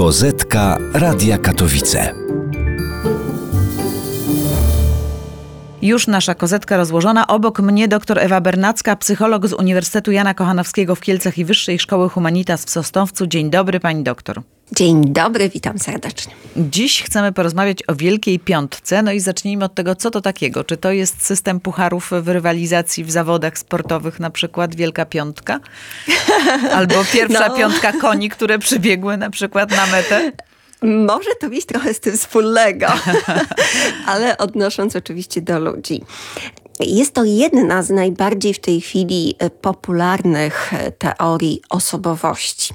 Kozetka Radia Katowice. Już nasza kozetka rozłożona. Obok mnie dr Ewa Bernacka, psycholog z Uniwersytetu Jana Kochanowskiego w Kielcach i Wyższej Szkoły Humanitas w Sosnowcu. Dzień dobry pani doktor. Dzień dobry, witam serdecznie. Dziś chcemy porozmawiać o Wielkiej Piątce. No i zacznijmy od tego, co to takiego. Czy to jest system pucharów w rywalizacji w zawodach sportowych, na przykład Wielka Piątka? Albo pierwsza No. piątka koni, które przybiegły na przykład na metę? Może to mieć trochę z tym wspólnego, ale odnosząc oczywiście do ludzi. Jest to jedna z najbardziej w tej chwili e, popularnych e, teorii osobowości.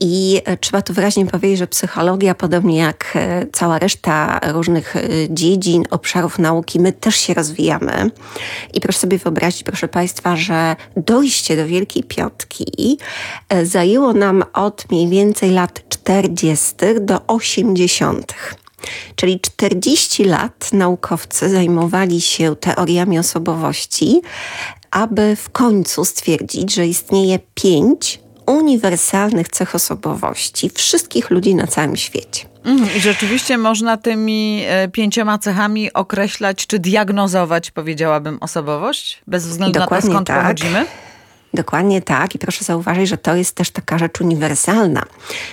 I e, trzeba tu wyraźnie powiedzieć, że psychologia, podobnie jak cała reszta różnych dziedzin, obszarów nauki, my też się rozwijamy. I proszę sobie wyobrazić, proszę Państwa, że dojście do Wielkiej Piątki zajęło nam od mniej więcej lat 40. do 80. Czyli 40 lat naukowcy zajmowali się teoriami osobowości, aby w końcu stwierdzić, że istnieje pięć uniwersalnych cech osobowości wszystkich ludzi na całym świecie. Mhm, I rzeczywiście można tymi e, pięcioma cechami określać czy diagnozować, powiedziałabym, osobowość? Bez względu na to, Dokładnie skąd tak. pochodzimy? Dokładnie tak i proszę zauważyć, że to jest też taka rzecz uniwersalna.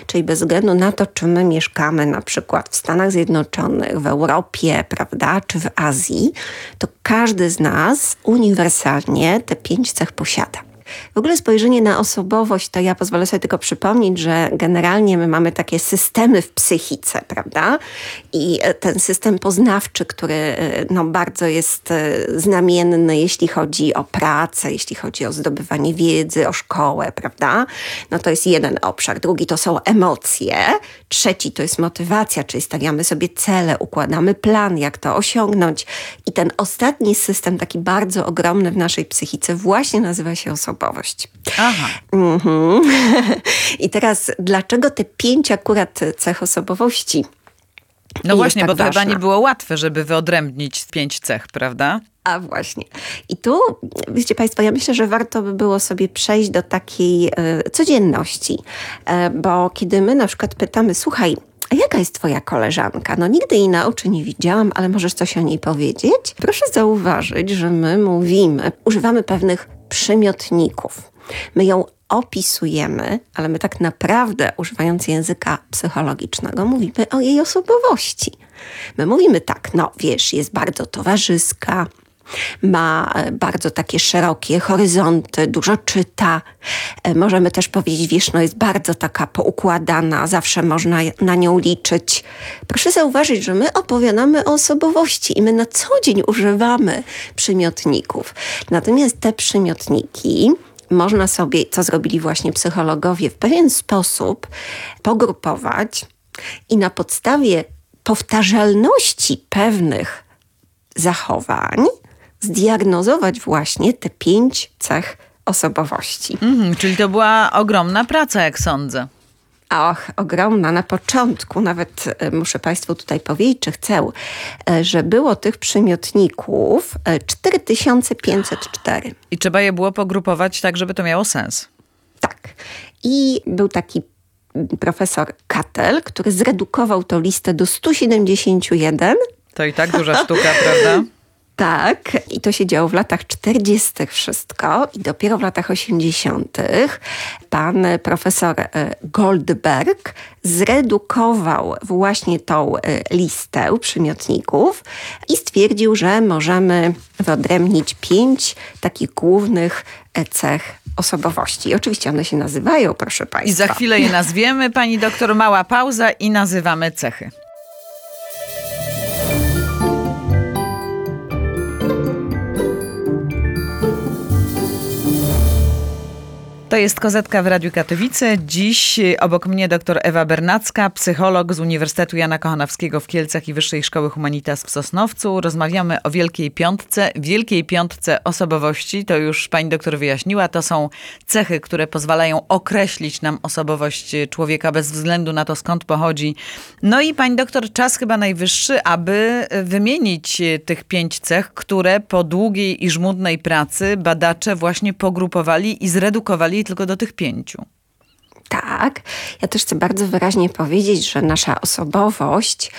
Czyli bez względu na to, czy my mieszkamy na przykład w Stanach Zjednoczonych, w Europie, prawda, czy w Azji, to każdy z nas uniwersalnie te pięć cech posiada. W ogóle spojrzenie na osobowość, to ja pozwolę sobie tylko przypomnieć, że generalnie my mamy takie systemy w psychice, prawda? I e, ten system poznawczy, który e, no, bardzo jest e, znamienny, jeśli chodzi o pracę, jeśli chodzi o zdobywanie wiedzy, o szkołę, prawda? No to jest jeden obszar. Drugi to są emocje. Trzeci to jest motywacja, czyli stawiamy sobie cele, układamy plan, jak to osiągnąć. I ten ostatni system, taki bardzo ogromny w naszej psychice, właśnie nazywa się osobowość. Aha. Mhm. I teraz, dlaczego te pięć akurat cech osobowości? No właśnie, tak bo to chyba ważna? nie było łatwe, żeby wyodrębnić pięć cech, prawda? A właśnie. I tu, wiecie Państwo, ja myślę, że warto by było sobie przejść do takiej e, codzienności, e, bo kiedy my na przykład pytamy, słuchaj, a jaka jest twoja koleżanka? No nigdy jej na oczy nie widziałam, ale możesz coś o niej powiedzieć? Proszę zauważyć, że my mówimy, używamy pewnych przymiotników. My ją opisujemy, ale my tak naprawdę, używając języka psychologicznego, mówimy o jej osobowości. My mówimy tak, no wiesz, jest bardzo towarzyska, ma e, bardzo takie szerokie horyzonty, dużo czyta. E, Możemy też powiedzieć, wiesz, no jest bardzo taka poukładana, zawsze można na nią liczyć. Proszę zauważyć, że my opowiadamy o osobowości i my na co dzień używamy przymiotników. Natomiast te przymiotniki można sobie, co zrobili właśnie psychologowie, w pewien sposób pogrupować i na podstawie powtarzalności pewnych zachowań zdiagnozować właśnie te pięć cech osobowości. Mhm, czyli to była ogromna praca, jak sądzę. Och, ogromna. Na początku, nawet e, muszę Państwu tutaj powiedzieć, czy chcę, e, że było tych przymiotników e, 4504. I trzeba je było pogrupować tak, żeby to miało sens. Tak. I był taki profesor Katel, który zredukował tą listę do 171. To i tak duża sztuka, prawda? Tak, i to się działo w latach 40. wszystko i dopiero w latach 80. pan profesor e, Goldberg zredukował właśnie tą e, listę przymiotników i stwierdził, że możemy wyodrębnić pięć takich głównych e, cech osobowości. I oczywiście one się nazywają, proszę Państwa. I za chwilę je nazwiemy. Pani doktor, mała pauza i nazywamy cechy. To jest Kozetka w Radiu Katowice. Dziś obok mnie dr Ewa Bernacka, psycholog z Uniwersytetu Jana Kochanowskiego w Kielcach i Wyższej Szkoły Humanitas w Sosnowcu. Rozmawiamy o Wielkiej Piątce. Wielkiej Piątce osobowości, to już pani doktor wyjaśniła, to są cechy, które pozwalają określić nam osobowość człowieka bez względu na to, skąd pochodzi. No i pani doktor, czas chyba najwyższy, aby wymienić tych pięć cech, które po długiej i żmudnej pracy badacze właśnie pogrupowali i zredukowali tylko do tych pięciu. Tak. Ja też chcę bardzo wyraźnie powiedzieć, że nasza osobowość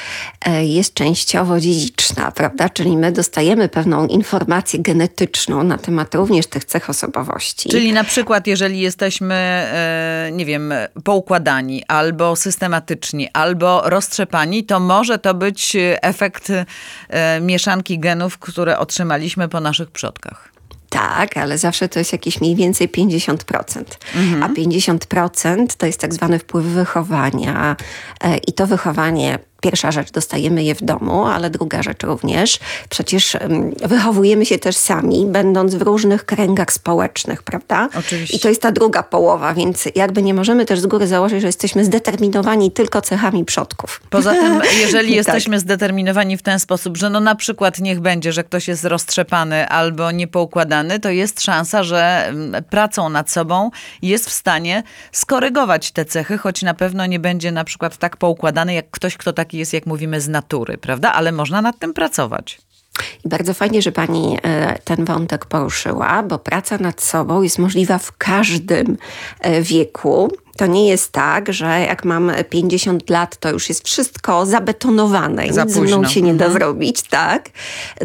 e, jest częściowo dziedziczna, prawda? Czyli my dostajemy pewną informację genetyczną na temat również tych cech osobowości. Czyli na przykład, jeżeli jesteśmy, e, nie wiem, poukładani, albo systematyczni, albo roztrzepani, to może to być efekt e, mieszanki genów, które otrzymaliśmy po naszych przodkach. Tak, ale zawsze to jest jakieś mniej więcej 50%. Mhm. A 50% to jest tak zwany wpływ wychowania. E, I to wychowanie Pierwsza rzecz, dostajemy je w domu, ale druga rzecz również, przecież wychowujemy się też sami, będąc w różnych kręgach społecznych, prawda? Oczywiście. I to jest ta druga połowa, więc jakby nie możemy też z góry założyć, że jesteśmy zdeterminowani tylko cechami przodków. Poza tym, jeżeli tak. jesteśmy zdeterminowani w ten sposób, że no na przykład niech będzie, że ktoś jest roztrzepany albo niepoukładany, to jest szansa, że pracą nad sobą jest w stanie skorygować te cechy, choć na pewno nie będzie na przykład tak poukładany jak ktoś, kto taki taki jest, jak mówimy, z natury, prawda? Ale można nad tym pracować. I bardzo fajnie, że pani e, ten wątek poruszyła, bo praca nad sobą jest możliwa w każdym e, wieku. To nie jest tak, że jak mam 50 lat, to już jest wszystko zabetonowane i nic ze mną się nie da mhm. zrobić, tak?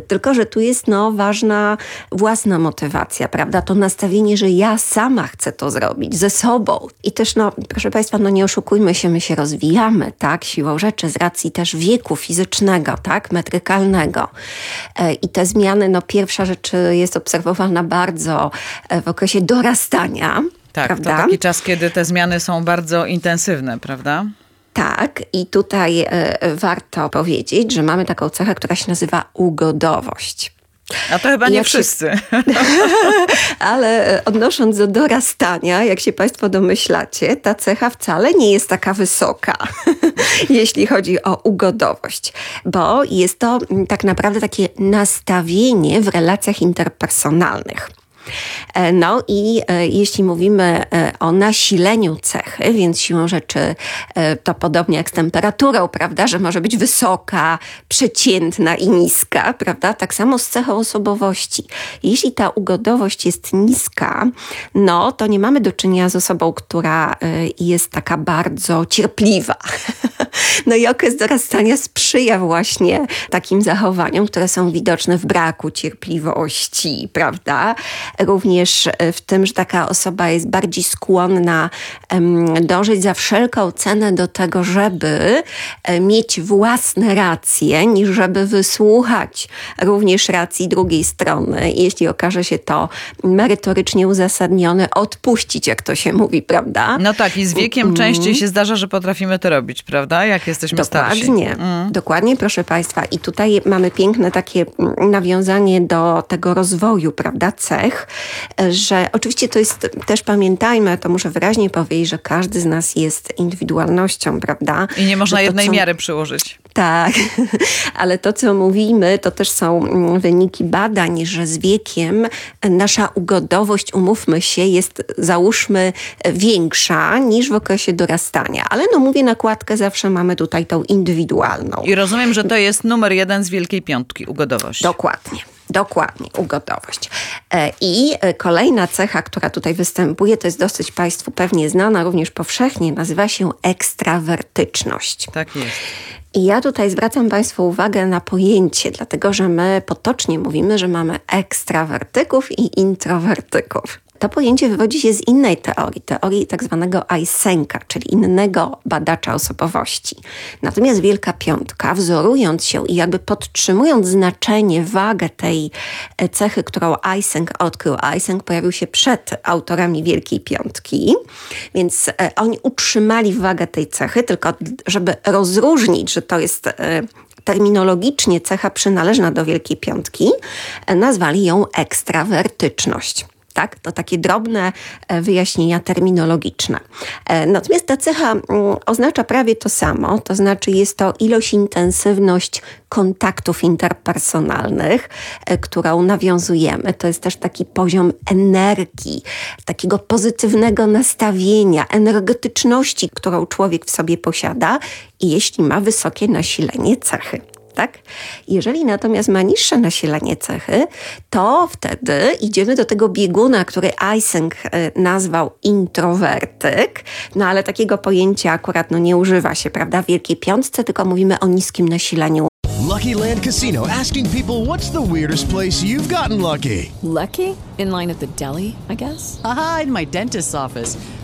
Tylko, że tu jest no, ważna własna motywacja, prawda? To nastawienie, że ja sama chcę to zrobić ze sobą. I też, no, proszę Państwa, no nie oszukujmy się, my się rozwijamy, tak? Siłą rzeczy, z racji też wieku fizycznego, tak? Metrykalnego. E, I te zmiany, no pierwsza rzecz jest obserwowana bardzo e, w okresie dorastania, tak, prawda? to taki czas, kiedy te zmiany są bardzo intensywne, prawda? Tak, i tutaj y, warto powiedzieć, że mamy taką cechę, która się nazywa ugodowość. A to chyba nie wszyscy. Ale e, odnosząc do dorastania, jak się Państwo domyślacie, ta cecha wcale nie jest taka wysoka, jeśli chodzi o ugodowość, bo jest to tak naprawdę takie nastawienie w relacjach interpersonalnych. E, no i e, jeśli mówimy e, o nasileniu cechy, więc siłą rzeczy to podobnie jak z temperaturą, prawda, że może być wysoka, przeciętna i niska, prawda, tak samo z cechą osobowości. Jeśli ta ugodowość jest niska, no to nie mamy do czynienia z osobą, która jest taka bardzo cierpliwa. No i okres dorastania sprzyja właśnie takim zachowaniom, które są widoczne w braku cierpliwości, prawda? również e, w tym, że taka osoba jest bardziej skłonna dążyć za wszelką cenę do tego, żeby e, mieć własne racje, niż żeby wysłuchać również racji drugiej strony. Jeśli okaże się to merytorycznie uzasadnione, odpuścić, jak to się mówi, prawda? No tak, i z wiekiem mm. częściej się zdarza, że potrafimy to robić, prawda? Jak jesteśmy Dokładnie. starsi. Dokładnie, mm. dokładnie, proszę Państwa. I tutaj mamy piękne takie nawiązanie do tego rozwoju, prawda, cech, że oczywiście to jest, też pamiętajmy, to muszę wyraźnie powiedzieć, że każdy z nas jest indywidualnością, prawda? I nie można jednej co... miary przyłożyć. Tak, ale to, co mówimy, to też są mm, wyniki badań, że z wiekiem nasza ugodowość, umówmy się, jest załóżmy większa niż w okresie dorastania. Ale no mówię, nakładkę zawsze mamy tutaj tą indywidualną. I rozumiem, że to jest numer jeden z Wielkiej Piątki, ugodowość. Dokładnie. Dokładnie, ugodowość. E, I e, kolejna cecha, która tutaj występuje, to jest dosyć Państwu pewnie znana, również powszechnie, nazywa się ekstrawertyczność. Tak jest. I ja tutaj zwracam Państwu uwagę na pojęcie, dlatego że my potocznie mówimy, że mamy ekstrawertyków i introwertyków. To pojęcie wywodzi się z innej teorii, teorii tak zwanego Eysenka, czyli innego badacza osobowości. Natomiast Wielka Piątka, wzorując się i jakby podtrzymując znaczenie, wagę tej e, cechy, którą Eysenk odkrył, Eysenk pojawił się przed autorami Wielkiej Piątki, więc e, oni utrzymali wagę tej cechy, tylko żeby rozróżnić, że to jest e, terminologicznie cecha przynależna do Wielkiej Piątki, nazwali ją ekstrawertyczność. Tak? To takie drobne e, wyjaśnienia terminologiczne. E, natomiast ta cecha mm, oznacza prawie to samo, to znaczy jest to ilość, intensywność kontaktów interpersonalnych, e, którą nawiązujemy. To jest też taki poziom energii, takiego pozytywnego nastawienia, energetyczności, którą człowiek w sobie posiada jeśli ma wysokie nasilenie cechy tak? Jeżeli natomiast ma niższe nasilenie cechy, to wtedy idziemy do tego bieguna, który Eysenck e, nazwał introwertyk, no ale takiego pojęcia akurat no, nie używa się, prawda, w Wielkiej Piątce, tylko mówimy o niskim nasileniu Lucky Land Casino asking people what's the weirdest place you've gotten lucky? Lucky? In line at the deli, I guess? Aha, in my dentist's office.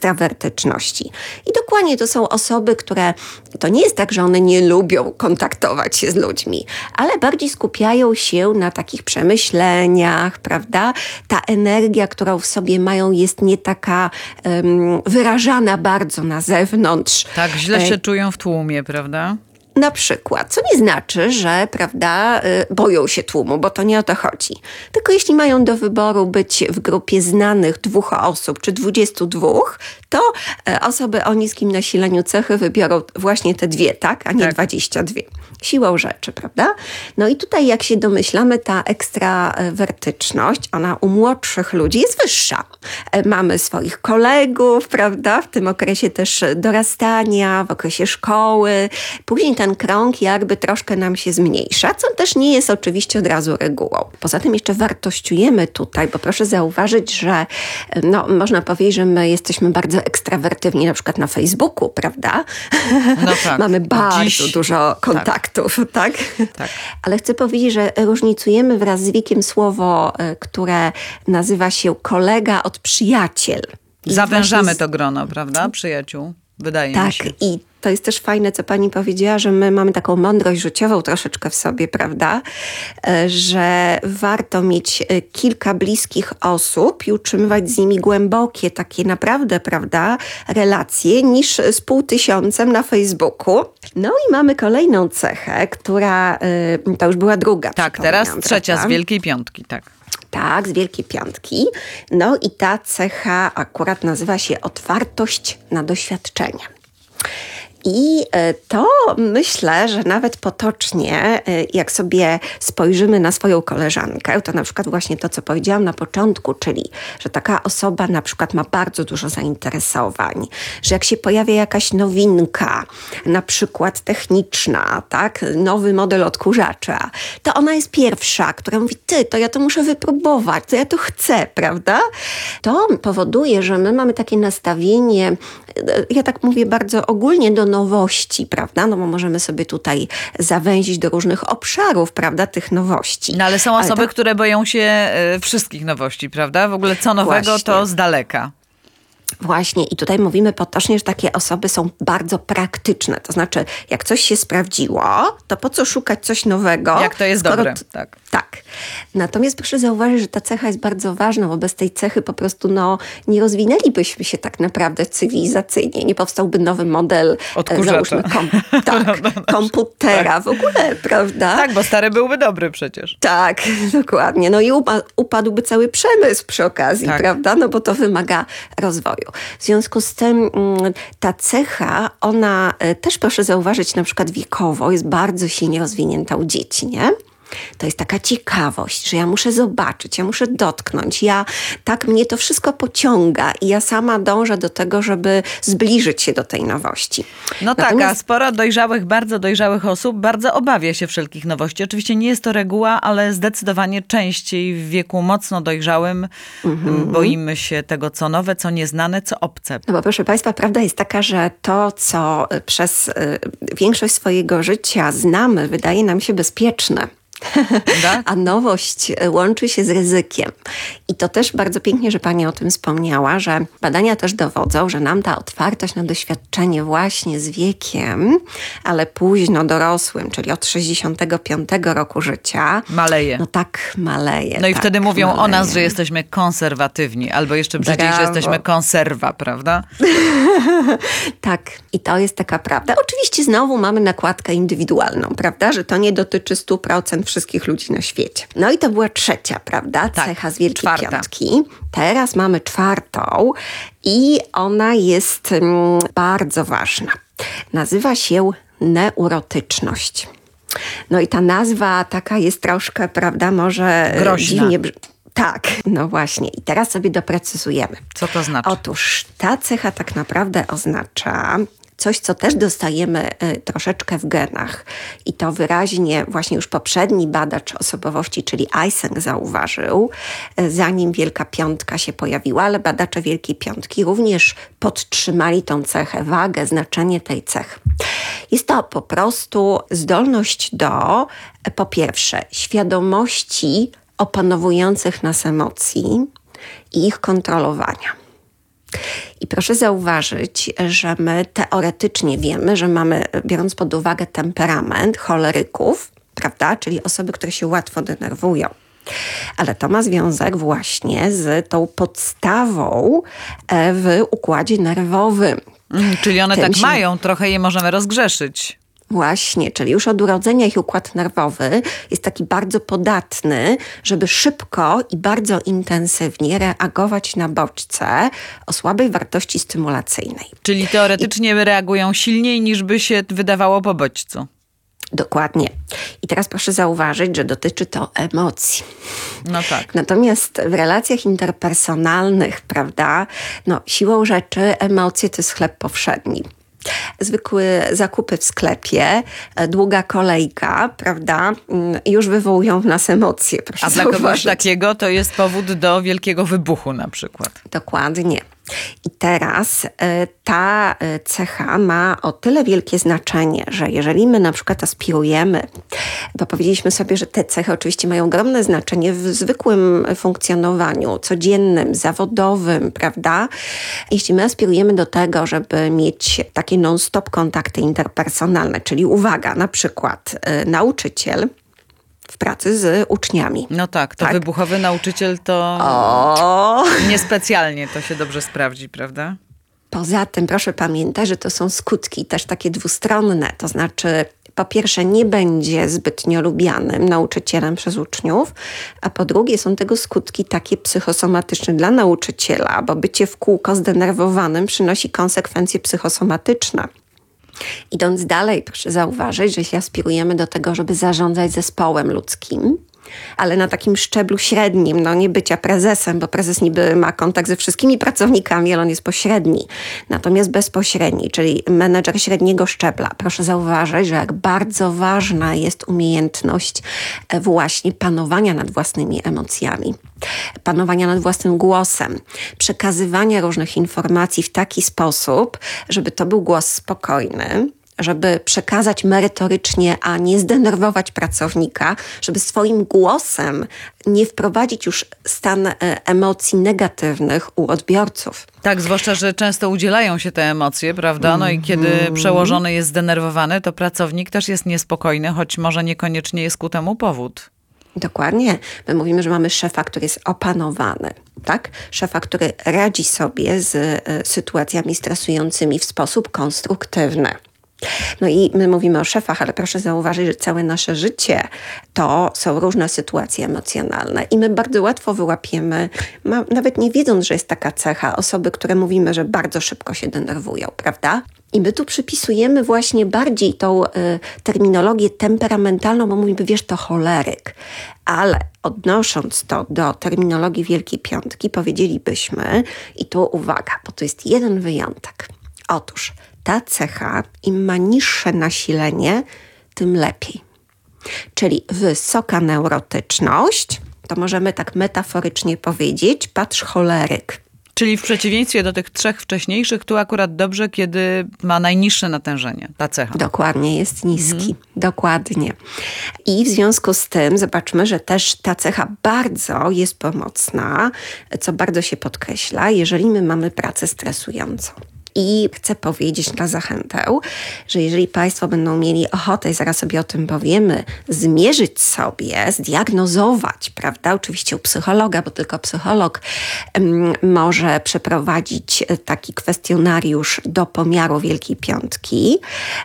Ekstrawertyczności. I dokładnie to są osoby, które to nie jest tak, że one nie lubią kontaktować się z ludźmi, ale bardziej skupiają się na takich przemyśleniach, prawda? Ta energia, którą w sobie mają, jest nie taka um, wyrażana bardzo na zewnątrz. Tak, źle się czują w tłumie, prawda? Na przykład, co nie znaczy, że prawda, y, boją się tłumu, bo to nie o to chodzi. Tylko jeśli mają do wyboru być w grupie znanych dwóch osób czy dwudziestu dwóch, to e, osoby o niskim nasileniu cechy wybiorą właśnie te dwie, tak, a nie Tak. dwadzieścia dwie. Siłą rzeczy, prawda? No i tutaj, jak się domyślamy, ta ekstrawertyczność, ona u młodszych ludzi jest wyższa. E, Mamy swoich kolegów, prawda? W tym okresie też dorastania, w okresie szkoły. Później ten krąg jakby troszkę nam się zmniejsza, co też nie jest oczywiście od razu regułą. Poza tym jeszcze wartościujemy tutaj, bo proszę zauważyć, że e, no, można powiedzieć, że my jesteśmy bardzo ekstrawertywni, na przykład na Facebooku, prawda? No tak. Mamy bardzo Dziś- dużo kontaktów, tak? Tak. Ale chcę powiedzieć, że różnicujemy wraz z wiekiem słowo, e, które nazywa się kolega od przyjaciel. Zawężamy to grono, prawda? Przyjaciół. Wydaje mi Tak, się. i to jest też fajne, co pani powiedziała, że my mamy taką mądrość życiową troszeczkę w sobie, prawda? E, Że warto mieć e, kilka bliskich osób i utrzymywać z nimi głębokie, takie naprawdę, prawda, relacje, niż z pół tysiącem na Facebooku. No i mamy kolejną cechę, która, e, to już była druga. Tak, teraz trzecia z prawda? Wielkiej Piątki, tak. Tak, z Wielkiej Piątki. No i ta cecha akurat nazywa się otwartość na doświadczenia. I e, to myślę, że nawet potocznie, e, jak sobie spojrzymy na swoją koleżankę, to na przykład właśnie to, co powiedziałam na początku, czyli, że taka osoba na przykład ma bardzo dużo zainteresowań, że jak się pojawia jakaś nowinka, na przykład techniczna, tak, nowy model odkurzacza, to ona jest pierwsza, która mówi, ty, to ja to muszę wypróbować, to ja to chcę, prawda? To powoduje, że my mamy takie nastawienie, ja tak mówię bardzo ogólnie do nowości, prawda? No bo możemy sobie tutaj zawęzić do różnych obszarów, prawda, tych nowości. No ale są osoby, tak- które boją się e, wszystkich nowości, prawda? W ogóle co nowego Właśnie. to z daleka. Właśnie, i tutaj mówimy potocznie, że takie osoby są bardzo praktyczne. To znaczy, jak coś się sprawdziło, to po co szukać coś nowego? Jak to jest skoro dobre, tak. Tak. Natomiast proszę zauważyć, że ta cecha jest bardzo ważna, bo bez tej cechy po prostu no, nie rozwinęlibyśmy się tak naprawdę cywilizacyjnie. Nie powstałby nowy model e, Odkurzacza. załóżmy, kom, tak, komputera w ogóle, prawda? Tak, bo stary byłby dobry przecież. Tak, dokładnie. No i upa- upadłby cały przemysł przy okazji, Tak. prawda? No bo to wymaga rozwoju. W związku z tym mm, ta cecha, ona e, też proszę zauważyć, na przykład wiekowo jest bardzo silnie rozwinięta u dzieci, nie? To jest taka ciekawość, że ja muszę zobaczyć, ja muszę dotknąć. Ja tak mnie to wszystko pociąga i ja sama dążę do tego, żeby zbliżyć się do tej nowości. No tak, a Natomiast- sporo dojrzałych, bardzo dojrzałych osób bardzo obawia się wszelkich nowości. Oczywiście nie jest to reguła, ale zdecydowanie częściej w wieku mocno dojrzałym Mhm. boimy się tego, co nowe, co nieznane, co obce. No bo proszę Państwa, prawda jest taka, że to, co y, przez y, większość swojego życia znamy, wydaje nam się bezpieczne. Tak? A nowość e, łączy się z ryzykiem. I to też bardzo pięknie, że Pani o tym wspomniała, że badania też dowodzą, że nam ta otwartość na doświadczenie właśnie z wiekiem, ale późno dorosłym, czyli od 65 roku życia, Maleje. no tak maleje. No i tak wtedy mówią o nas, maleje. że jesteśmy konserwatywni, albo jeszcze brzydziej, że jesteśmy konserwa, prawda? Tak, i to jest taka prawda. Oczywiście znowu mamy nakładkę indywidualną, prawda, że to nie dotyczy 100% wszystkich ludzi na świecie. No i to była trzecia, prawda, Tak, cecha z Wielkiej czwarta. Piątki. Teraz mamy czwartą i ona jest mm, bardzo ważna. Nazywa się neurotyczność. No i ta nazwa taka jest troszkę, prawda, może Groźna. dziwnie... brzmi- Tak, no właśnie. I teraz sobie doprecyzujemy. Co to znaczy? Otóż ta cecha tak naprawdę oznacza coś, co też dostajemy y, troszeczkę w genach. I to wyraźnie właśnie już poprzedni badacz osobowości, czyli Eysenck zauważył, y, zanim Wielka Piątka się pojawiła, ale badacze Wielkiej Piątki również podtrzymali tą cechę, wagę, znaczenie tej cechy. Jest to po prostu zdolność do, y, po pierwsze, świadomości opanowujących nas emocji i ich kontrolowania. I proszę zauważyć, że my teoretycznie wiemy, że mamy, biorąc pod uwagę temperament choleryków, prawda, czyli osoby, które się łatwo denerwują. Ale to ma związek właśnie z tą podstawą e, w układzie nerwowym. Mm, czyli one Tym tak się- mają, trochę je możemy rozgrzeszyć. Właśnie, czyli już od urodzenia ich układ nerwowy jest taki bardzo podatny, żeby szybko i bardzo intensywnie reagować na bodźce o słabej wartości stymulacyjnej. Czyli teoretycznie reagują silniej niż by się wydawało po bodźcu. Dokładnie. I teraz proszę zauważyć, że dotyczy to emocji. No tak. Natomiast w relacjach interpersonalnych, prawda, no siłą rzeczy emocje to jest chleb powszedni. Zwykłe zakupy w sklepie, e, długa kolejka, prawda, mm, już wywołują w nas emocje. Proszę A dla kogoś takiego to jest powód do wielkiego wybuchu na przykład. Dokładnie. I teraz y, ta y, cecha ma o tyle wielkie znaczenie, że jeżeli my na przykład aspirujemy, bo powiedzieliśmy sobie, że te cechy oczywiście mają ogromne znaczenie w zwykłym funkcjonowaniu, codziennym, zawodowym, prawda? Jeśli my aspirujemy do tego, żeby mieć takie non-stop kontakty interpersonalne, czyli uwaga, na przykład y, nauczyciel w pracy z uczniami. No tak, to Tak. wybuchowy nauczyciel to O! niespecjalnie to się dobrze sprawdzi, prawda? Poza tym proszę pamiętać, że to są skutki też takie dwustronne, to znaczy po pierwsze nie będzie zbytnio lubianym nauczycielem przez uczniów, a po drugie są tego skutki takie psychosomatyczne dla nauczyciela, bo bycie w kółko zdenerwowanym przynosi konsekwencje psychosomatyczne. Idąc dalej, proszę zauważyć, że jeśli aspirujemy do tego, żeby zarządzać zespołem ludzkim, ale na takim szczeblu średnim, no nie bycia prezesem, bo prezes niby ma kontakt ze wszystkimi pracownikami, ale on jest pośredni. Natomiast bezpośredni, czyli menedżer średniego szczebla. Proszę zauważyć, że jak bardzo ważna jest umiejętność e, właśnie panowania nad własnymi emocjami, panowania nad własnym głosem, przekazywania różnych informacji w taki sposób, żeby to był głos spokojny, żeby przekazać merytorycznie, a nie zdenerwować pracownika, żeby swoim głosem nie wprowadzić już stan e, emocji negatywnych u odbiorców. Tak, zwłaszcza, że często udzielają się te emocje, prawda? No i kiedy Mhm. przełożony jest zdenerwowany, to pracownik też jest niespokojny, choć może niekoniecznie jest ku temu powód. Dokładnie. My mówimy, że mamy szefa, który jest opanowany, tak? Szefa, który radzi sobie z e, sytuacjami stresującymi w sposób konstruktywny. No i my mówimy o szefach, ale proszę zauważyć, że całe nasze życie to są różne sytuacje emocjonalne i my bardzo łatwo wyłapiemy, nawet nie wiedząc, że jest taka cecha, osoby, które mówimy, że bardzo szybko się denerwują, prawda? I my tu przypisujemy właśnie bardziej tą y, terminologię temperamentalną, bo mówimy, wiesz, to choleryk. Ale odnosząc to do terminologii Wielkiej Piątki, powiedzielibyśmy, i tu uwaga, bo to jest jeden wyjątek. Otóż ta cecha, im ma niższe nasilenie, tym lepiej. Czyli wysoka neurotyczność, to możemy tak metaforycznie powiedzieć, patrz choleryk. Czyli w przeciwieństwie do tych trzech wcześniejszych, tu akurat dobrze, kiedy ma najniższe natężenie, ta cecha. Dokładnie, jest niski. Dokładnie. I w związku z tym zobaczmy, że też ta cecha bardzo jest pomocna, co bardzo się podkreśla, jeżeli my mamy pracę stresującą. I chcę powiedzieć na zachętę, że jeżeli Państwo będą mieli ochotę, i zaraz sobie o tym powiemy, zmierzyć sobie, zdiagnozować, prawda? Oczywiście u psychologa, bo tylko psycholog em, może przeprowadzić e, taki kwestionariusz do pomiaru Wielkiej Piątki,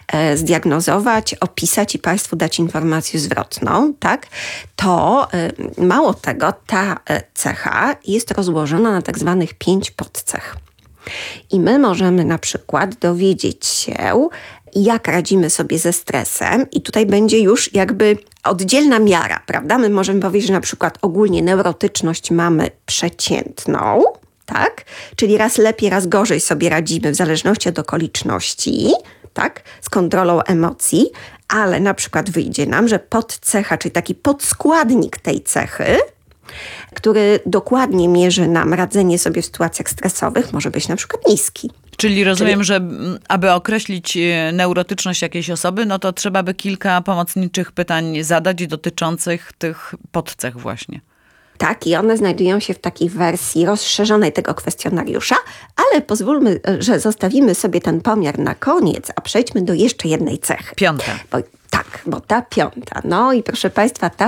e, zdiagnozować, opisać i Państwu dać informację zwrotną, tak? To e, mało tego, ta e, cecha jest rozłożona na tak zwanych pięć podcech. I my możemy na przykład dowiedzieć się, jak radzimy sobie ze stresem, i tutaj będzie już jakby oddzielna miara, prawda? My możemy powiedzieć, że na przykład ogólnie neurotyczność mamy przeciętną, tak? Czyli raz lepiej, raz gorzej sobie radzimy w zależności od okoliczności, tak? Z kontrolą emocji, ale na przykład wyjdzie nam, że podcecha, czyli taki podskładnik tej cechy, który dokładnie mierzy nam radzenie sobie w sytuacjach stresowych, może być na przykład niski. Czyli rozumiem, że mm, aby określić e, neurotyczność jakiejś osoby, no to trzeba by kilka pomocniczych pytań zadać dotyczących tych podcech właśnie. Tak, i one znajdują się w takiej wersji rozszerzonej tego kwestionariusza, ale pozwólmy, że zostawimy sobie ten pomiar na koniec, a przejdźmy do jeszcze jednej cechy. Piąta. Bo, tak, bo ta piąta. No i proszę Państwa, ta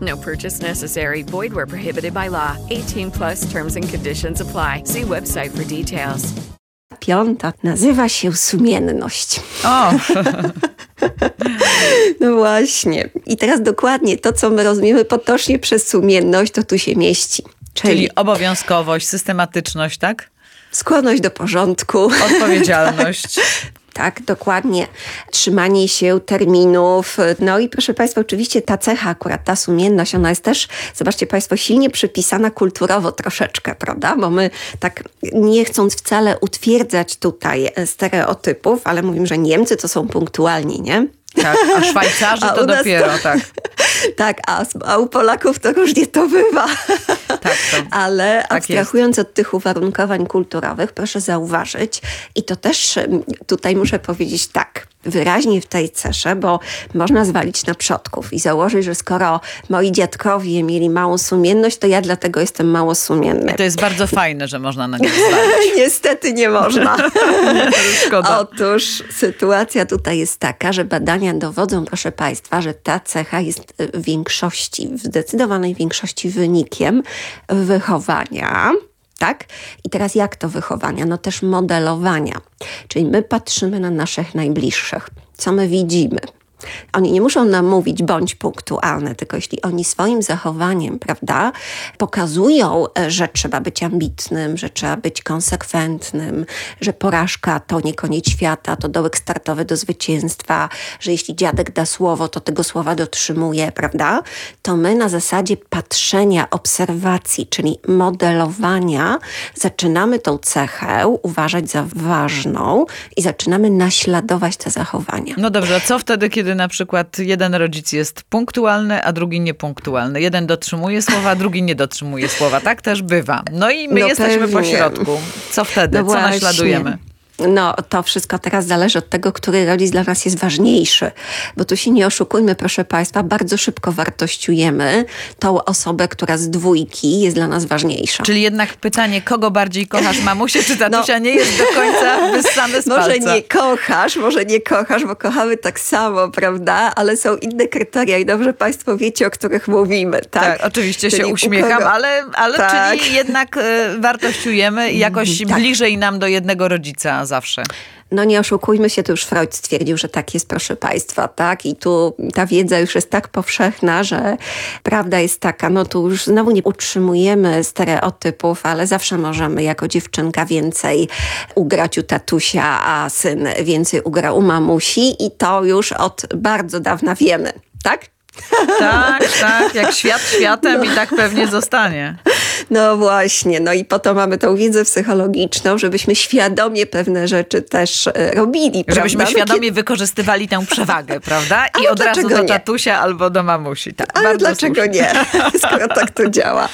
No purchase necessary. Void where prohibited by law. 18 plus terms and conditions apply. See website for details. piąta nazywa się sumienność. O, No właśnie. I teraz dokładnie to, co my rozumiemy potocznie przez sumienność, to tu się mieści. Czyli, czyli obowiązkowość, systematyczność, tak? skłonność do porządku. Odpowiedzialność. Tak, dokładnie. Trzymanie się terminów. No i proszę Państwa, oczywiście ta cecha, akurat ta sumienność, ona jest też, zobaczcie Państwo, silnie przypisana kulturowo troszeczkę, prawda? Bo my tak nie chcąc wcale utwierdzać tutaj stereotypów, ale mówimy, że Niemcy to są punktualni, nie? Tak, a Szwajcarzy A to dopiero, to- tak. Tak, a, a u Polaków to różnie to bywa. Tak, to, Ale tak abstrahując od tych uwarunkowań kulturowych, proszę zauważyć, i to też tutaj muszę powiedzieć tak, wyraźnie w tej cesze, bo można zwalić na przodków i założyć, że skoro moi dziadkowie mieli małą sumienność, to ja dlatego jestem mało sumienny. to jest bardzo fajne, że można na nie zwalić. Niestety nie można. Szkoda. Otóż sytuacja tutaj jest taka, że badania dowodzą, proszę Państwa, że ta cecha jest w większości, w zdecydowanej większości wynikiem wychowania. Tak? I teraz jak to wychowania? No też modelowania. Czyli my patrzymy na naszych najbliższych. Co my widzimy? Oni nie muszą nam mówić bądź punktualny, tylko jeśli oni swoim zachowaniem, prawda, pokazują, e, że trzeba być ambitnym, że trzeba być konsekwentnym, że porażka to nie koniec świata, to dołek startowy do zwycięstwa, że jeśli dziadek da słowo, to tego słowa dotrzymuje, prawda, to my na zasadzie patrzenia, obserwacji, czyli modelowania, zaczynamy tą cechę uważać za ważną i zaczynamy naśladować te zachowania. No dobrze, a co wtedy, kiedy na przykład jeden rodzic jest punktualny, a drugi niepunktualny? Jeden dotrzymuje słowa, a drugi nie dotrzymuje słowa. Tak też bywa. No i my No jesteśmy pewnie. po środku. Co wtedy? No Co naśladujemy? No, to wszystko teraz zależy od tego, który rodzic dla nas jest ważniejszy. Bo tu się nie oszukujmy, proszę Państwa, bardzo szybko wartościujemy tą osobę, która z dwójki jest dla nas ważniejsza. Czyli jednak pytanie, kogo bardziej kochasz, mamusię czy tatusia, no, nie jest do końca wyssane z Może palca. nie kochasz, może nie kochasz, bo kochamy tak samo, prawda? Ale są inne kryteria i dobrze Państwo wiecie, o których mówimy, tak? Tak, oczywiście Czyli się uśmiecham, ale, ale Tak. czyli jednak y, wartościujemy jakoś Tak. bliżej nam do jednego rodzica zawsze. No nie oszukujmy się, to już Freud stwierdził, że tak jest, proszę Państwa, tak? I tu ta wiedza już jest tak powszechna, że prawda jest taka, no tu już znowu nie utrzymujemy stereotypów, ale zawsze możemy jako dziewczynka więcej ugrać u tatusia, a syn więcej ugra u mamusi i to już od bardzo dawna wiemy, tak? Tak, tak, jak świat światem i tak pewnie zostanie. No właśnie, no i po to mamy tą wiedzę psychologiczną, żebyśmy świadomie pewne rzeczy też e, robili. Żebyśmy prawda? No świadomie kiedy- wykorzystywali tę przewagę, prawda? I Ale od razu do nie? tatusia albo do mamusi. Tak, Ale dlaczego słusznie. nie? Skoro tak to działa.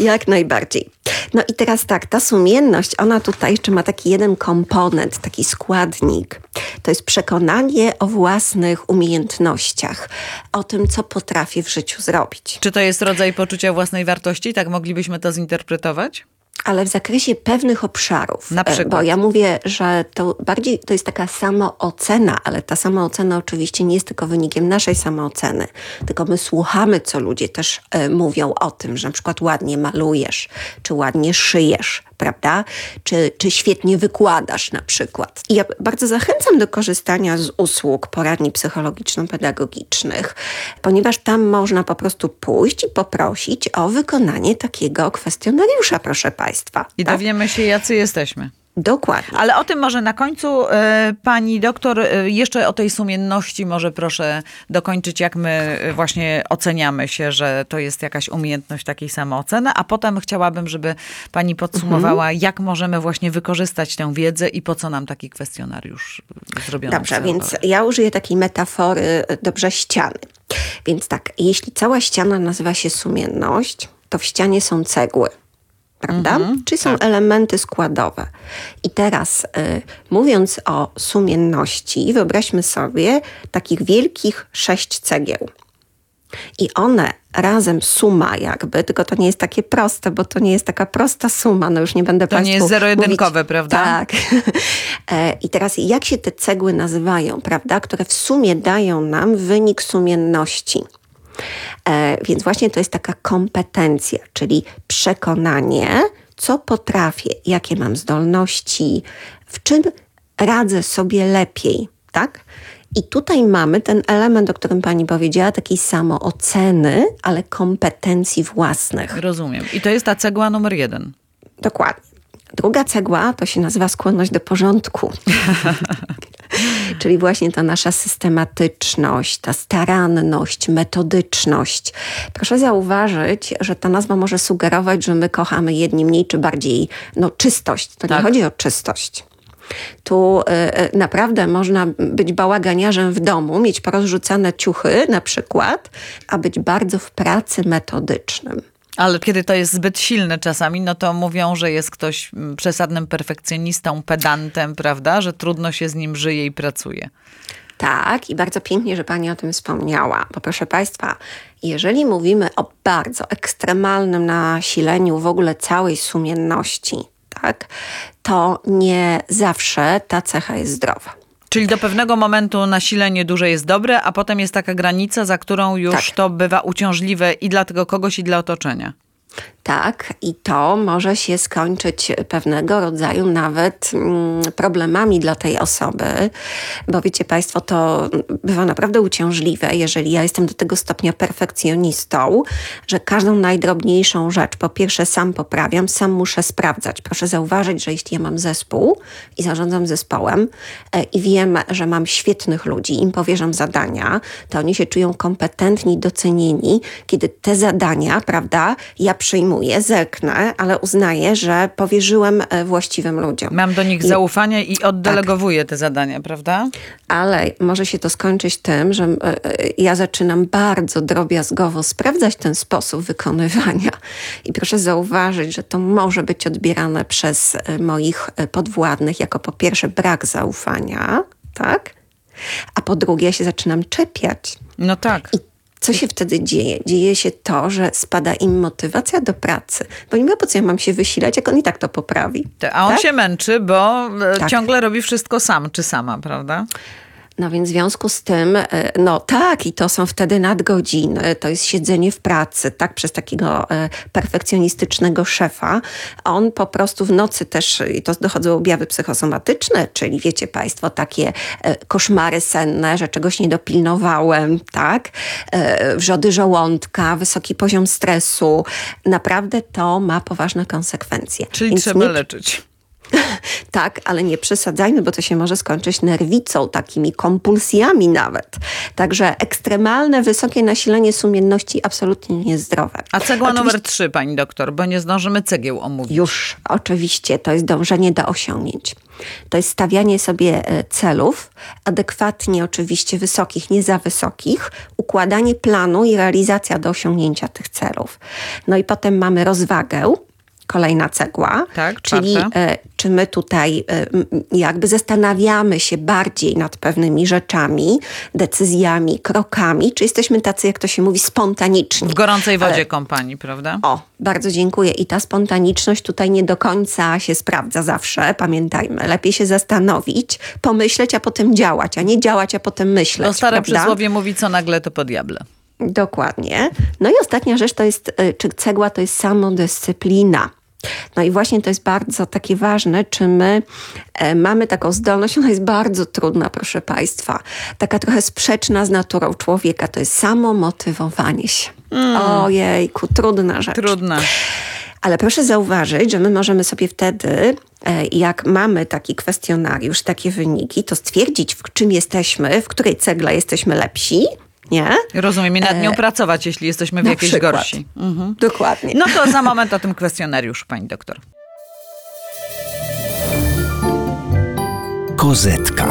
Jak najbardziej. No i teraz tak, ta sumienność, ona tutaj jeszcze ma taki jeden komponent, taki składnik. To jest przekonanie o własnych umiejętnościach, o tym, co potrafię w życiu zrobić. Czy to jest rodzaj poczucia własnej wartości? Tak moglibyśmy to zinterpretować? ale w zakresie pewnych obszarów. Na E, przykład? Bo ja mówię, że to bardziej to jest taka samoocena, ale ta samoocena oczywiście nie jest tylko wynikiem naszej samooceny, tylko my słuchamy, co ludzie też e, mówią o tym, że na przykład ładnie malujesz, czy ładnie szyjesz, prawda? Czy, czy świetnie wykładasz na przykład. I ja bardzo zachęcam do korzystania z usług poradni psychologiczno-pedagogicznych, ponieważ tam można po prostu pójść i poprosić o wykonanie takiego kwestionariusza, proszę Państwa. I tak? dowiemy się, jacy jesteśmy. Dokładnie. Ale o tym może na końcu e, pani doktor, e, jeszcze o tej sumienności może proszę dokończyć, jak my e, właśnie oceniamy się, że to jest jakaś umiejętność takiej samooceny, a potem chciałabym, żeby pani podsumowała, Mhm. jak możemy właśnie wykorzystać tę wiedzę i po co nam taki kwestionariusz zrobiony. Dobrze, więc ja użyję takiej metafory dobrze ściany. Więc tak, jeśli cała ściana nazywa się sumienność, to w ścianie są cegły. Prawda? Mhm, Czyli są elementy składowe. I teraz y, mówiąc o sumienności, wyobraźmy sobie takich wielkich sześć cegieł. I one razem suma jakby, tylko to nie jest takie proste, bo to nie jest taka prosta suma, no już nie będę To nie Państwu jest zero-jedynkowe, prawda? Tak. E, I teraz jak się te cegły nazywają, prawda, które w sumie dają nam wynik sumienności. E, Więc właśnie to jest taka kompetencja, czyli przekonanie, co potrafię, jakie mam zdolności, w czym radzę sobie lepiej, tak? I tutaj mamy ten element, o którym pani powiedziała, takiej samooceny, ale kompetencji własnych. Rozumiem. I to jest ta cegła numer jeden. Dokładnie. Druga cegła to się nazywa skłonność do porządku. Czyli właśnie ta nasza systematyczność, ta staranność, metodyczność. Proszę zauważyć, że ta nazwa może sugerować, że my kochamy jedni mniej czy bardziej no, czystość. To Tak. nie chodzi o czystość. Tu y, y, naprawdę można być bałaganiarzem w domu, mieć porozrzucane ciuchy na przykład, a być bardzo w pracy metodycznym. Ale kiedy to jest zbyt silne czasami, no to mówią, że jest ktoś mm, przesadnym perfekcjonistą, pedantem, prawda? Że trudno się z nim żyje i pracuje. Tak, i bardzo pięknie, że Pani o tym wspomniała. Bo proszę Państwa, jeżeli mówimy o bardzo ekstremalnym nasileniu w ogóle całej sumienności, tak, to nie zawsze ta cecha jest zdrowa. Czyli do pewnego momentu nasilenie duże jest dobre, a potem jest taka granica, za którą już Tak. to bywa uciążliwe i dla tego kogoś, i dla otoczenia. Tak, i to może się skończyć pewnego rodzaju nawet mm, problemami dla tej osoby, bo wiecie Państwo, to bywa naprawdę uciążliwe, jeżeli ja jestem do tego stopnia perfekcjonistą, że każdą najdrobniejszą rzecz po pierwsze sam poprawiam, sam muszę sprawdzać. Proszę zauważyć, że jeśli ja mam zespół i zarządzam zespołem e, i wiem, że mam świetnych ludzi, im powierzam zadania, to oni się czują kompetentni, docenieni, kiedy te zadania, prawda, ja przyjmuję zerknę, ale uznaję, że powierzyłem e, właściwym ludziom. Mam do nich I- zaufanie i oddelegowuję te zadania, prawda? Ale może się to skończyć tym, że e, e, ja zaczynam bardzo drobiazgowo sprawdzać ten sposób wykonywania. I proszę zauważyć, że to może być odbierane przez moich podwładnych jako po pierwsze brak zaufania, tak? A po drugie ja się zaczynam czepiać. No tak. I co się wtedy dzieje? Dzieje się to, że spada im motywacja do pracy. Bo nie wiem, po co ja mam się wysilać, jak on i tak to poprawi. A on tak? się męczy, bo e, Tak. ciągle robi wszystko sam czy sama, prawda? No więc w związku z tym, e, no tak, i to są wtedy nadgodziny, to jest siedzenie w pracy, tak, przez takiego e, perfekcjonistycznego szefa. On po prostu w nocy też, i to dochodzą objawy psychosomatyczne, czyli wiecie Państwo, takie e, koszmary senne, że czegoś nie dopilnowałem, tak, wrzody żołądka, wysoki poziom stresu. Naprawdę to ma poważne konsekwencje. Czyli Więc trzeba nie- leczyć. tak, ale nie przesadzajmy, bo to się może skończyć nerwicą, takimi kompulsjami nawet. Także ekstremalne, wysokie nasilenie sumienności absolutnie niezdrowe. A cegła Oczywiście- numer trzy, pani doktor, bo nie zdążymy cegieł omówić. Już, oczywiście, to jest dążenie do osiągnięć. To jest stawianie sobie e, celów, adekwatnie oczywiście wysokich, nie za wysokich, układanie planu i realizacja do osiągnięcia tych celów. No i potem mamy rozwagę, kolejna cegła, Tak, czyli czwarte. e, czy my tutaj e, jakby zastanawiamy się bardziej nad pewnymi rzeczami, decyzjami, krokami, czy jesteśmy tacy, jak to się mówi, spontaniczni. W gorącej wodzie Ale- kompanii, prawda? o, bardzo dziękuję. I ta spontaniczność tutaj nie do końca się sprawdza zawsze. Pamiętajmy, lepiej się zastanowić, pomyśleć, a potem działać, a nie działać, a potem myśleć. To stare prawda? przysłowie mówi, co nagle to po diable. Dokładnie. No i ostatnia rzecz to jest, y, czy cegła to jest samodyscyplina. No i właśnie to jest bardzo takie ważne, czy my e, mamy taką zdolność, ona jest bardzo trudna, proszę Państwa, taka trochę sprzeczna z naturą człowieka, to jest samomotywowanie się. Ojejku, trudna rzecz. Trudne. Ale proszę zauważyć, że my możemy sobie wtedy, e, jak mamy taki kwestionariusz, takie wyniki, to stwierdzić, w czym jesteśmy, w której cegle jesteśmy lepsi, nie? Rozumiem, i nad nią pracować, jeśli jesteśmy w na jakiejś przykład. gorsi. Mhm. Dokładnie. No to za moment o tym kwestionariuszu, pani doktor. Kozetka.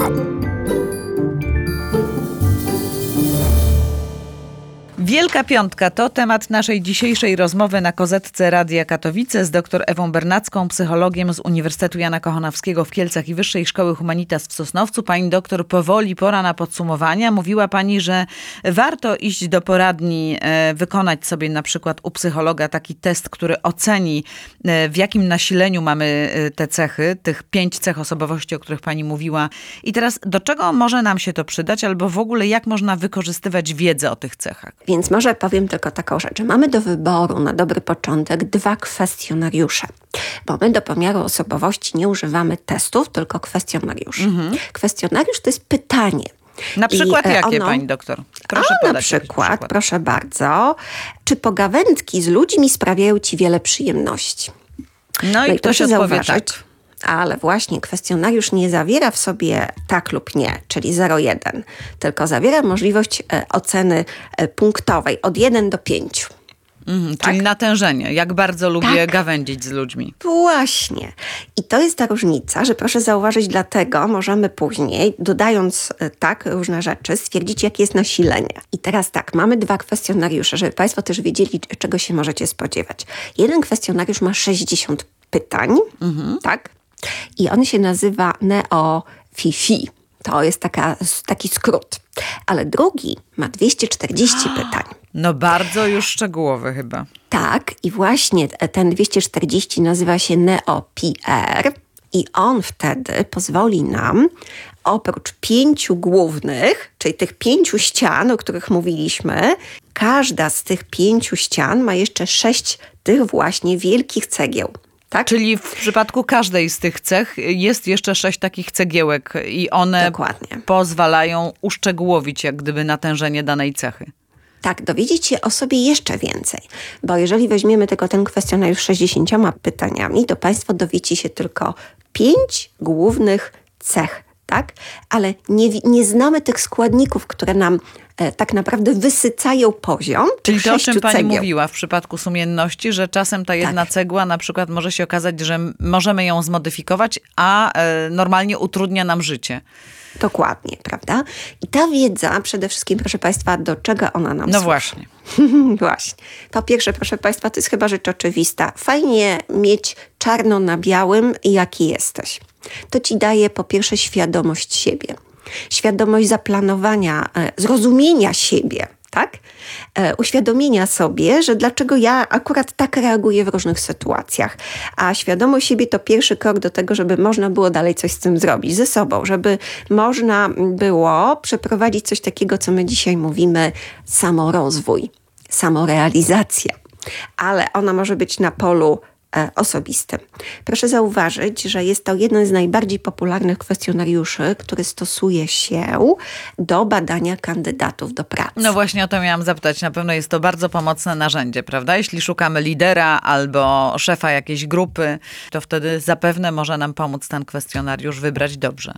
Wielka Piątka to temat naszej dzisiejszej rozmowy na kozetce Radia Katowice z dr Ewą Bernacką, psychologiem z Uniwersytetu Jana Kochanowskiego w Kielcach i Wyższej Szkoły Humanitas w Sosnowcu. Pani doktor, powoli pora na podsumowania. Mówiła pani, że warto iść do poradni, e, wykonać sobie na przykład u psychologa taki test, który oceni e, w jakim nasileniu mamy e, te cechy, tych pięć cech osobowości, o których pani mówiła. I teraz do czego może nam się to przydać, albo w ogóle jak można wykorzystywać wiedzę o tych cechach? Więc może powiem tylko taką rzecz, mamy do wyboru na dobry początek dwa kwestionariusze. Bo my do pomiaru osobowości nie używamy testów, tylko kwestionariuszy. Kwestionariusz to jest pytanie. Na I, przykład e, jakie, ono- pani doktor? Proszę A, na przykład, proszę bardzo, czy pogawędki z ludźmi sprawiają ci wiele przyjemności? No, i ktoś proszę odpowie zauważyć, tak. Ale właśnie kwestionariusz nie zawiera w sobie tak lub nie, czyli 0,1, tylko zawiera możliwość e, oceny e, punktowej od 1 do 5. Mhm, Czyli natężenie. Jak bardzo lubię Tak. gawędzić z ludźmi. Właśnie. I to jest ta różnica, że proszę zauważyć, dlatego możemy później, dodając e, tak różne rzeczy, stwierdzić, jakie jest nasilenie. I teraz tak, mamy dwa kwestionariusze, żeby Państwo też wiedzieli, czego się możecie spodziewać. Jeden kwestionariusz ma 60 pytań, tak? I on się nazywa Neo-Fifi. To jest taka, taki skrót. Ale drugi ma 240 pytań. No bardzo już szczegółowy chyba. Tak, i właśnie ten 240 nazywa się NeoPR i on wtedy pozwoli nam oprócz pięciu głównych, czyli tych pięciu ścian, o których mówiliśmy, każda z tych pięciu ścian ma jeszcze sześć tych właśnie wielkich cegieł. Tak? Czyli w przypadku każdej z tych cech jest jeszcze sześć takich cegiełek i one Dokładnie. pozwalają uszczegółowić jak gdyby natężenie danej cechy. Tak, dowiedzieć się o sobie jeszcze więcej. Bo jeżeli weźmiemy tylko ten kwestionariusz 60 pytaniami, to Państwo dowiecie się tylko pięć głównych cech tak? Ale nie, nie znamy tych składników, które nam e, tak naprawdę wysycają poziom. Czyli to, o czym pani cegieł. mówiła w przypadku sumienności, że czasem ta jedna Tak. cegła na przykład może się okazać, że możemy ją zmodyfikować, a e, normalnie utrudnia nam życie. Dokładnie, prawda? I ta wiedza, przede wszystkim, proszę Państwa, do czego ona nam No służy? właśnie. Właśnie. Po pierwsze, proszę Państwa, to jest chyba rzecz oczywista. Fajnie mieć czarno na białym, jaki jesteś. To ci daje po pierwsze świadomość siebie, świadomość zaplanowania, e, zrozumienia siebie. Tak? E, uświadomienia sobie, że dlaczego ja akurat tak reaguję w różnych sytuacjach. A świadomość siebie to pierwszy krok do tego, żeby można było dalej coś z tym zrobić, ze sobą, żeby można było przeprowadzić coś takiego, co my dzisiaj mówimy, samorozwój, samorealizacja. Ale ona może być na polu osobistym. Proszę zauważyć, że jest to jeden z najbardziej popularnych kwestionariuszy, który stosuje się do badania kandydatów do pracy. No właśnie o to miałam zapytać. Na pewno jest to bardzo pomocne narzędzie, prawda? Jeśli szukamy lidera albo szefa jakiejś grupy, to wtedy zapewne może nam pomóc ten kwestionariusz wybrać dobrze.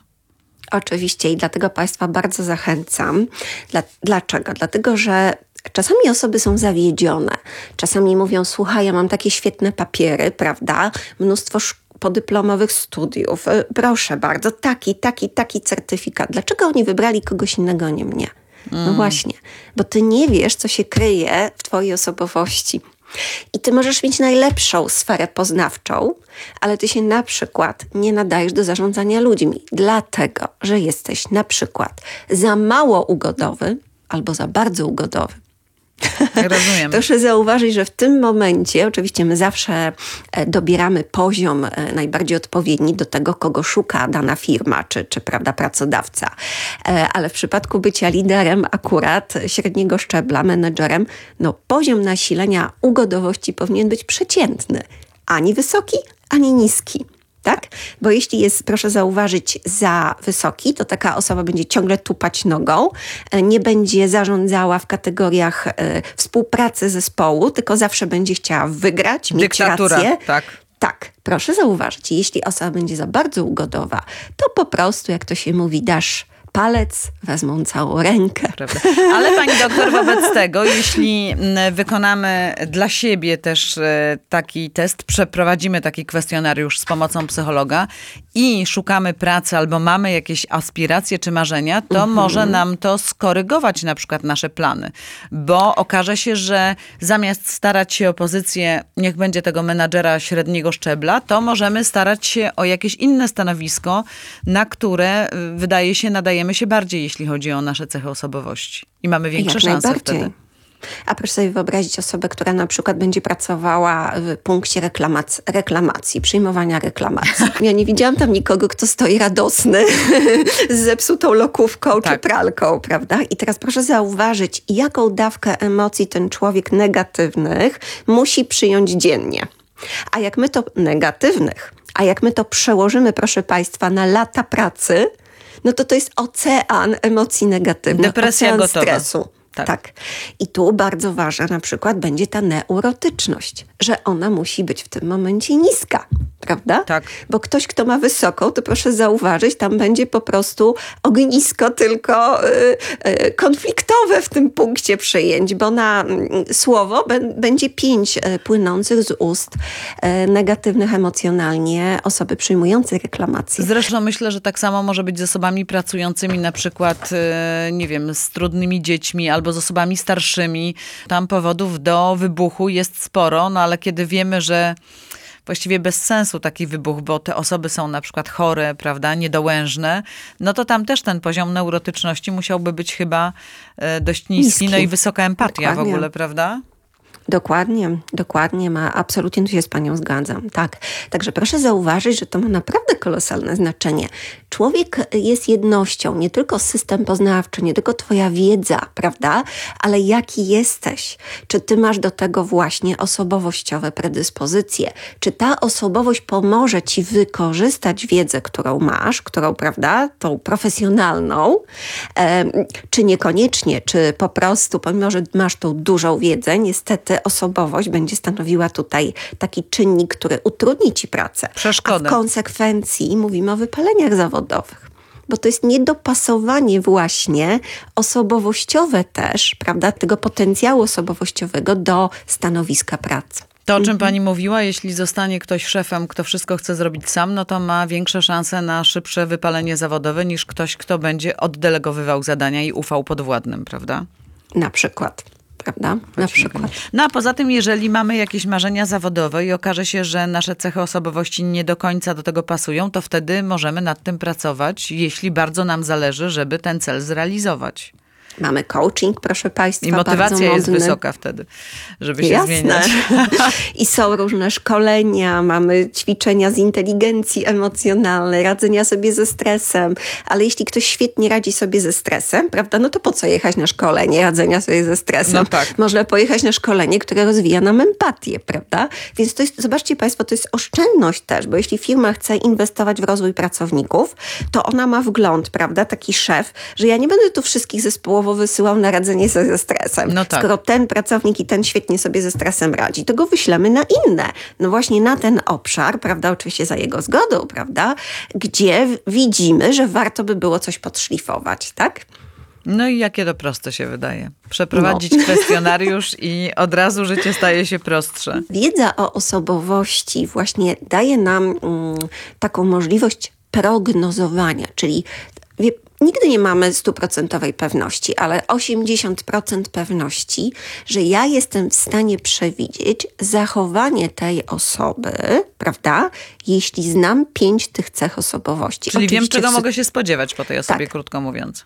Oczywiście i dlatego Państwa bardzo zachęcam. Dla, dlaczego? Dlatego, że czasami osoby są zawiedzione. Czasami mówią, słuchaj, ja mam takie świetne papiery, prawda? Mnóstwo podyplomowych studiów. E, Proszę bardzo, taki, taki, taki certyfikat. Dlaczego oni wybrali kogoś innego, a nie mnie? No Mm. właśnie, bo ty nie wiesz, co się kryje w twojej osobowości. I ty możesz mieć najlepszą sferę poznawczą, ale ty się na przykład nie nadajesz do zarządzania ludźmi, dlatego że jesteś na przykład za mało ugodowy albo za bardzo ugodowy. Rozumiem. Proszę zauważyć, że w tym momencie, oczywiście my zawsze e, dobieramy poziom e, najbardziej odpowiedni do tego, kogo szuka dana firma czy, czy prawda, pracodawca. E, Ale w przypadku bycia liderem akurat średniego szczebla, menedżerem, no poziom nasilenia ugodowości powinien być przeciętny. Ani wysoki, ani niski. Tak? Bo jeśli jest, proszę zauważyć, za wysoki, to taka osoba będzie ciągle tupać nogą, e, nie będzie zarządzała w kategoriach e, współpracy zespołu, tylko zawsze będzie chciała wygrać, mieć Dyktatura, rację. tak. Tak, proszę zauważyć, jeśli osoba będzie za bardzo ugodowa, to po prostu, jak to się mówi, dasz palec, wezmą całą rękę. Prawda. Ale pani doktor, wobec tego, jeśli mm, wykonamy dla siebie też e, taki test, przeprowadzimy taki kwestionariusz z pomocą psychologa i szukamy pracy albo mamy jakieś aspiracje czy marzenia, to Mhm. może nam to skorygować na przykład nasze plany, bo okaże się, że zamiast starać się o pozycję, niech będzie tego menadżera średniego szczebla, to możemy starać się o jakieś inne stanowisko, na które y, wydaje się nadajemy się bardziej, jeśli chodzi o nasze cechy osobowości. I mamy większe Jak szanse wtedy. A proszę sobie wyobrazić osobę, która na przykład będzie pracowała w punkcie reklamacji, reklamacji przyjmowania reklamacji. Ja nie widziałam tam nikogo, kto stoi radosny z zepsutą lokówką czy Tak. pralką, prawda? I teraz proszę zauważyć, jaką dawkę emocji ten człowiek negatywnych musi przyjąć dziennie. A jak my to negatywnych, a jak my to przełożymy, proszę Państwa, na lata pracy, no to to jest ocean emocji negatywnych, Depresja ocean gotowa. stresu. Tak. tak. I tu bardzo ważna na przykład będzie ta neurotyczność, że ona musi być w tym momencie niska, prawda? Tak. Bo ktoś, kto ma wysoką, to proszę zauważyć, tam będzie po prostu ognisko tylko y, y, konfliktowe w tym punkcie przyjęć, bo na mm, słowo bę- będzie pięć y, płynących z ust y, negatywnych emocjonalnie osoby przyjmującej reklamację. Zresztą myślę, że tak samo może być z osobami pracującymi na przykład, e, nie wiem, z trudnymi dziećmi albo z osobami starszymi. Tam powodów do wybuchu jest sporo, no ale kiedy wiemy, że właściwie bez sensu taki wybuch, bo te osoby są na przykład chore, prawda, niedołężne, no to tam też ten poziom neurotyczności musiałby być chyba e, dość niski, Niski. no i wysoka empatia w Dokładnie. ogóle, prawda? Dokładnie, dokładnie ma, absolutnie tu się z Panią zgadzam, tak. Także proszę zauważyć, że to ma naprawdę kolosalne znaczenie. Człowiek jest jednością, nie tylko system poznawczy, nie tylko Twoja wiedza, prawda, ale jaki jesteś. Czy Ty masz do tego właśnie osobowościowe predyspozycje? Czy ta osobowość pomoże Ci wykorzystać wiedzę, którą masz, którą, prawda, tą profesjonalną, czy niekoniecznie, czy po prostu, pomimo, że masz tą dużą wiedzę, niestety osobowość będzie stanowiła tutaj taki czynnik, który utrudni ci pracę. Przeszkodę. A w konsekwencji mówimy o wypaleniach zawodowych. Bo to jest niedopasowanie właśnie osobowościowe też, prawda, tego potencjału osobowościowego do stanowiska pracy. To, o czym pani mówiła, jeśli zostanie ktoś szefem, kto wszystko chce zrobić sam, no to ma większe szanse na szybsze wypalenie zawodowe niż ktoś, kto będzie oddelegowywał zadania i ufał podwładnym, prawda? Na przykład. Prawda? Na przykład. No a poza tym, jeżeli mamy jakieś marzenia zawodowe i okaże się, że nasze cechy osobowości nie do końca do tego pasują, to wtedy możemy nad tym pracować, jeśli bardzo nam zależy, żeby ten cel zrealizować. Mamy coaching, proszę Państwa. I motywacja jest wysoka wtedy, żeby się Jasne. zmieniać. I są różne szkolenia, mamy ćwiczenia z inteligencji emocjonalnej, radzenia sobie ze stresem. Ale jeśli ktoś świetnie radzi sobie ze stresem, prawda, no to po co jechać na szkolenie radzenia sobie ze stresem? No tak. Można pojechać na szkolenie, które rozwija nam empatię, prawda? Więc to jest, zobaczcie Państwo, to jest oszczędność też, bo jeśli firma chce inwestować w rozwój pracowników, to ona ma wgląd, prawda, taki szef, że ja nie będę tu wszystkich zespołowo wysyłał na radzenie sobie ze stresem. No tak. Skoro ten pracownik i ten świetnie sobie ze stresem radzi, to go wyślemy na inne. No właśnie na ten obszar, prawda, oczywiście za jego zgodą, prawda, gdzie widzimy, że warto by było coś podszlifować, tak? No i jakie to proste się wydaje. Przeprowadzić No. kwestionariusz i od razu życie staje się prostsze. Wiedza o osobowości właśnie daje nam mm, taką możliwość prognozowania, czyli wie, nigdy nie mamy stuprocentowej pewności, ale 80% pewności, że ja jestem w stanie przewidzieć zachowanie tej osoby, prawda, jeśli znam pięć tych cech osobowości. Czyli wiem, Oczywiście czego w mogę się spodziewać po tej osobie, Tak. krótko mówiąc.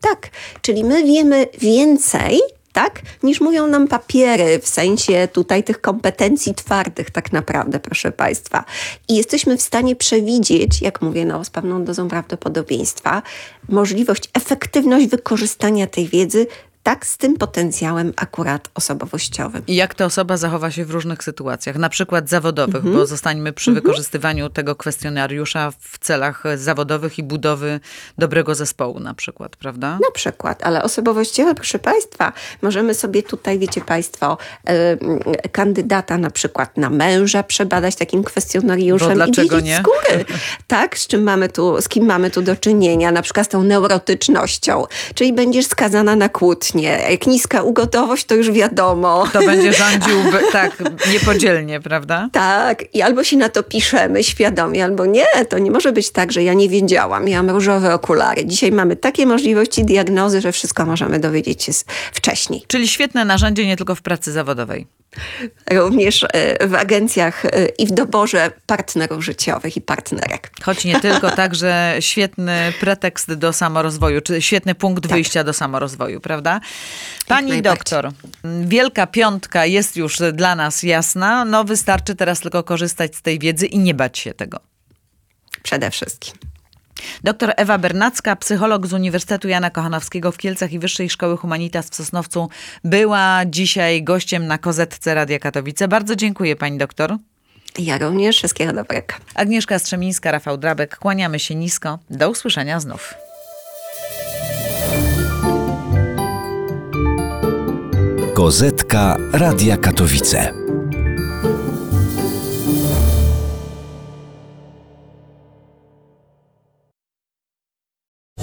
tak, czyli my wiemy więcej, tak, niż mówią nam papiery, w sensie tutaj tych kompetencji twardych tak naprawdę, proszę Państwa. I jesteśmy w stanie przewidzieć, jak mówię, no, z pewną dozą prawdopodobieństwa, możliwość, efektywność wykorzystania tej wiedzy tak z tym potencjałem akurat osobowościowym. I jak ta osoba zachowa się w różnych sytuacjach, na przykład zawodowych, Mhm. bo zostańmy przy wykorzystywaniu tego kwestionariusza w celach zawodowych i budowy dobrego zespołu na przykład, prawda? Na przykład, ale osobowościowe, proszę Państwa, możemy sobie tutaj, wiecie Państwo, y, kandydata na przykład na męża przebadać takim kwestionariuszem Bo i wiedzieć nie? z góry, tak, z czym mamy tu, z kim mamy tu do czynienia, na przykład z tą neurotycznością, czyli będziesz skazana na kłótnie. Jak niska ugotowość, to już wiadomo. To będzie rządził tak niepodzielnie, prawda? Tak, i albo się na to piszemy świadomie, albo nie. To nie może być tak, że ja nie wiedziałam, miałam różowe okulary. Dzisiaj mamy takie możliwości diagnozy, że wszystko możemy dowiedzieć się wcześniej. Czyli świetne narzędzie nie tylko w pracy zawodowej. Również e, w agencjach e, i w doborze partnerów życiowych i partnerek. Choć nie tylko, także świetny pretekst do samorozwoju, czy świetny punkt wyjścia do samorozwoju, prawda? Pani doktor, Wielka Piątka jest już dla nas jasna, no wystarczy teraz tylko korzystać z tej wiedzy i nie bać się tego. Przede wszystkim. Doktor Ewa Bernacka, psycholog z Uniwersytetu Jana Kochanowskiego w Kielcach i Wyższej Szkoły Humanitas w Sosnowcu, była dzisiaj gościem na Kozetce Radia Katowice. Bardzo dziękuję pani doktor. Ja również wszystkiego dobrego. Agnieszka Strzemińska, Rafał Drabek, kłaniamy się nisko. Do usłyszenia znów. Kozetka Radia Katowice.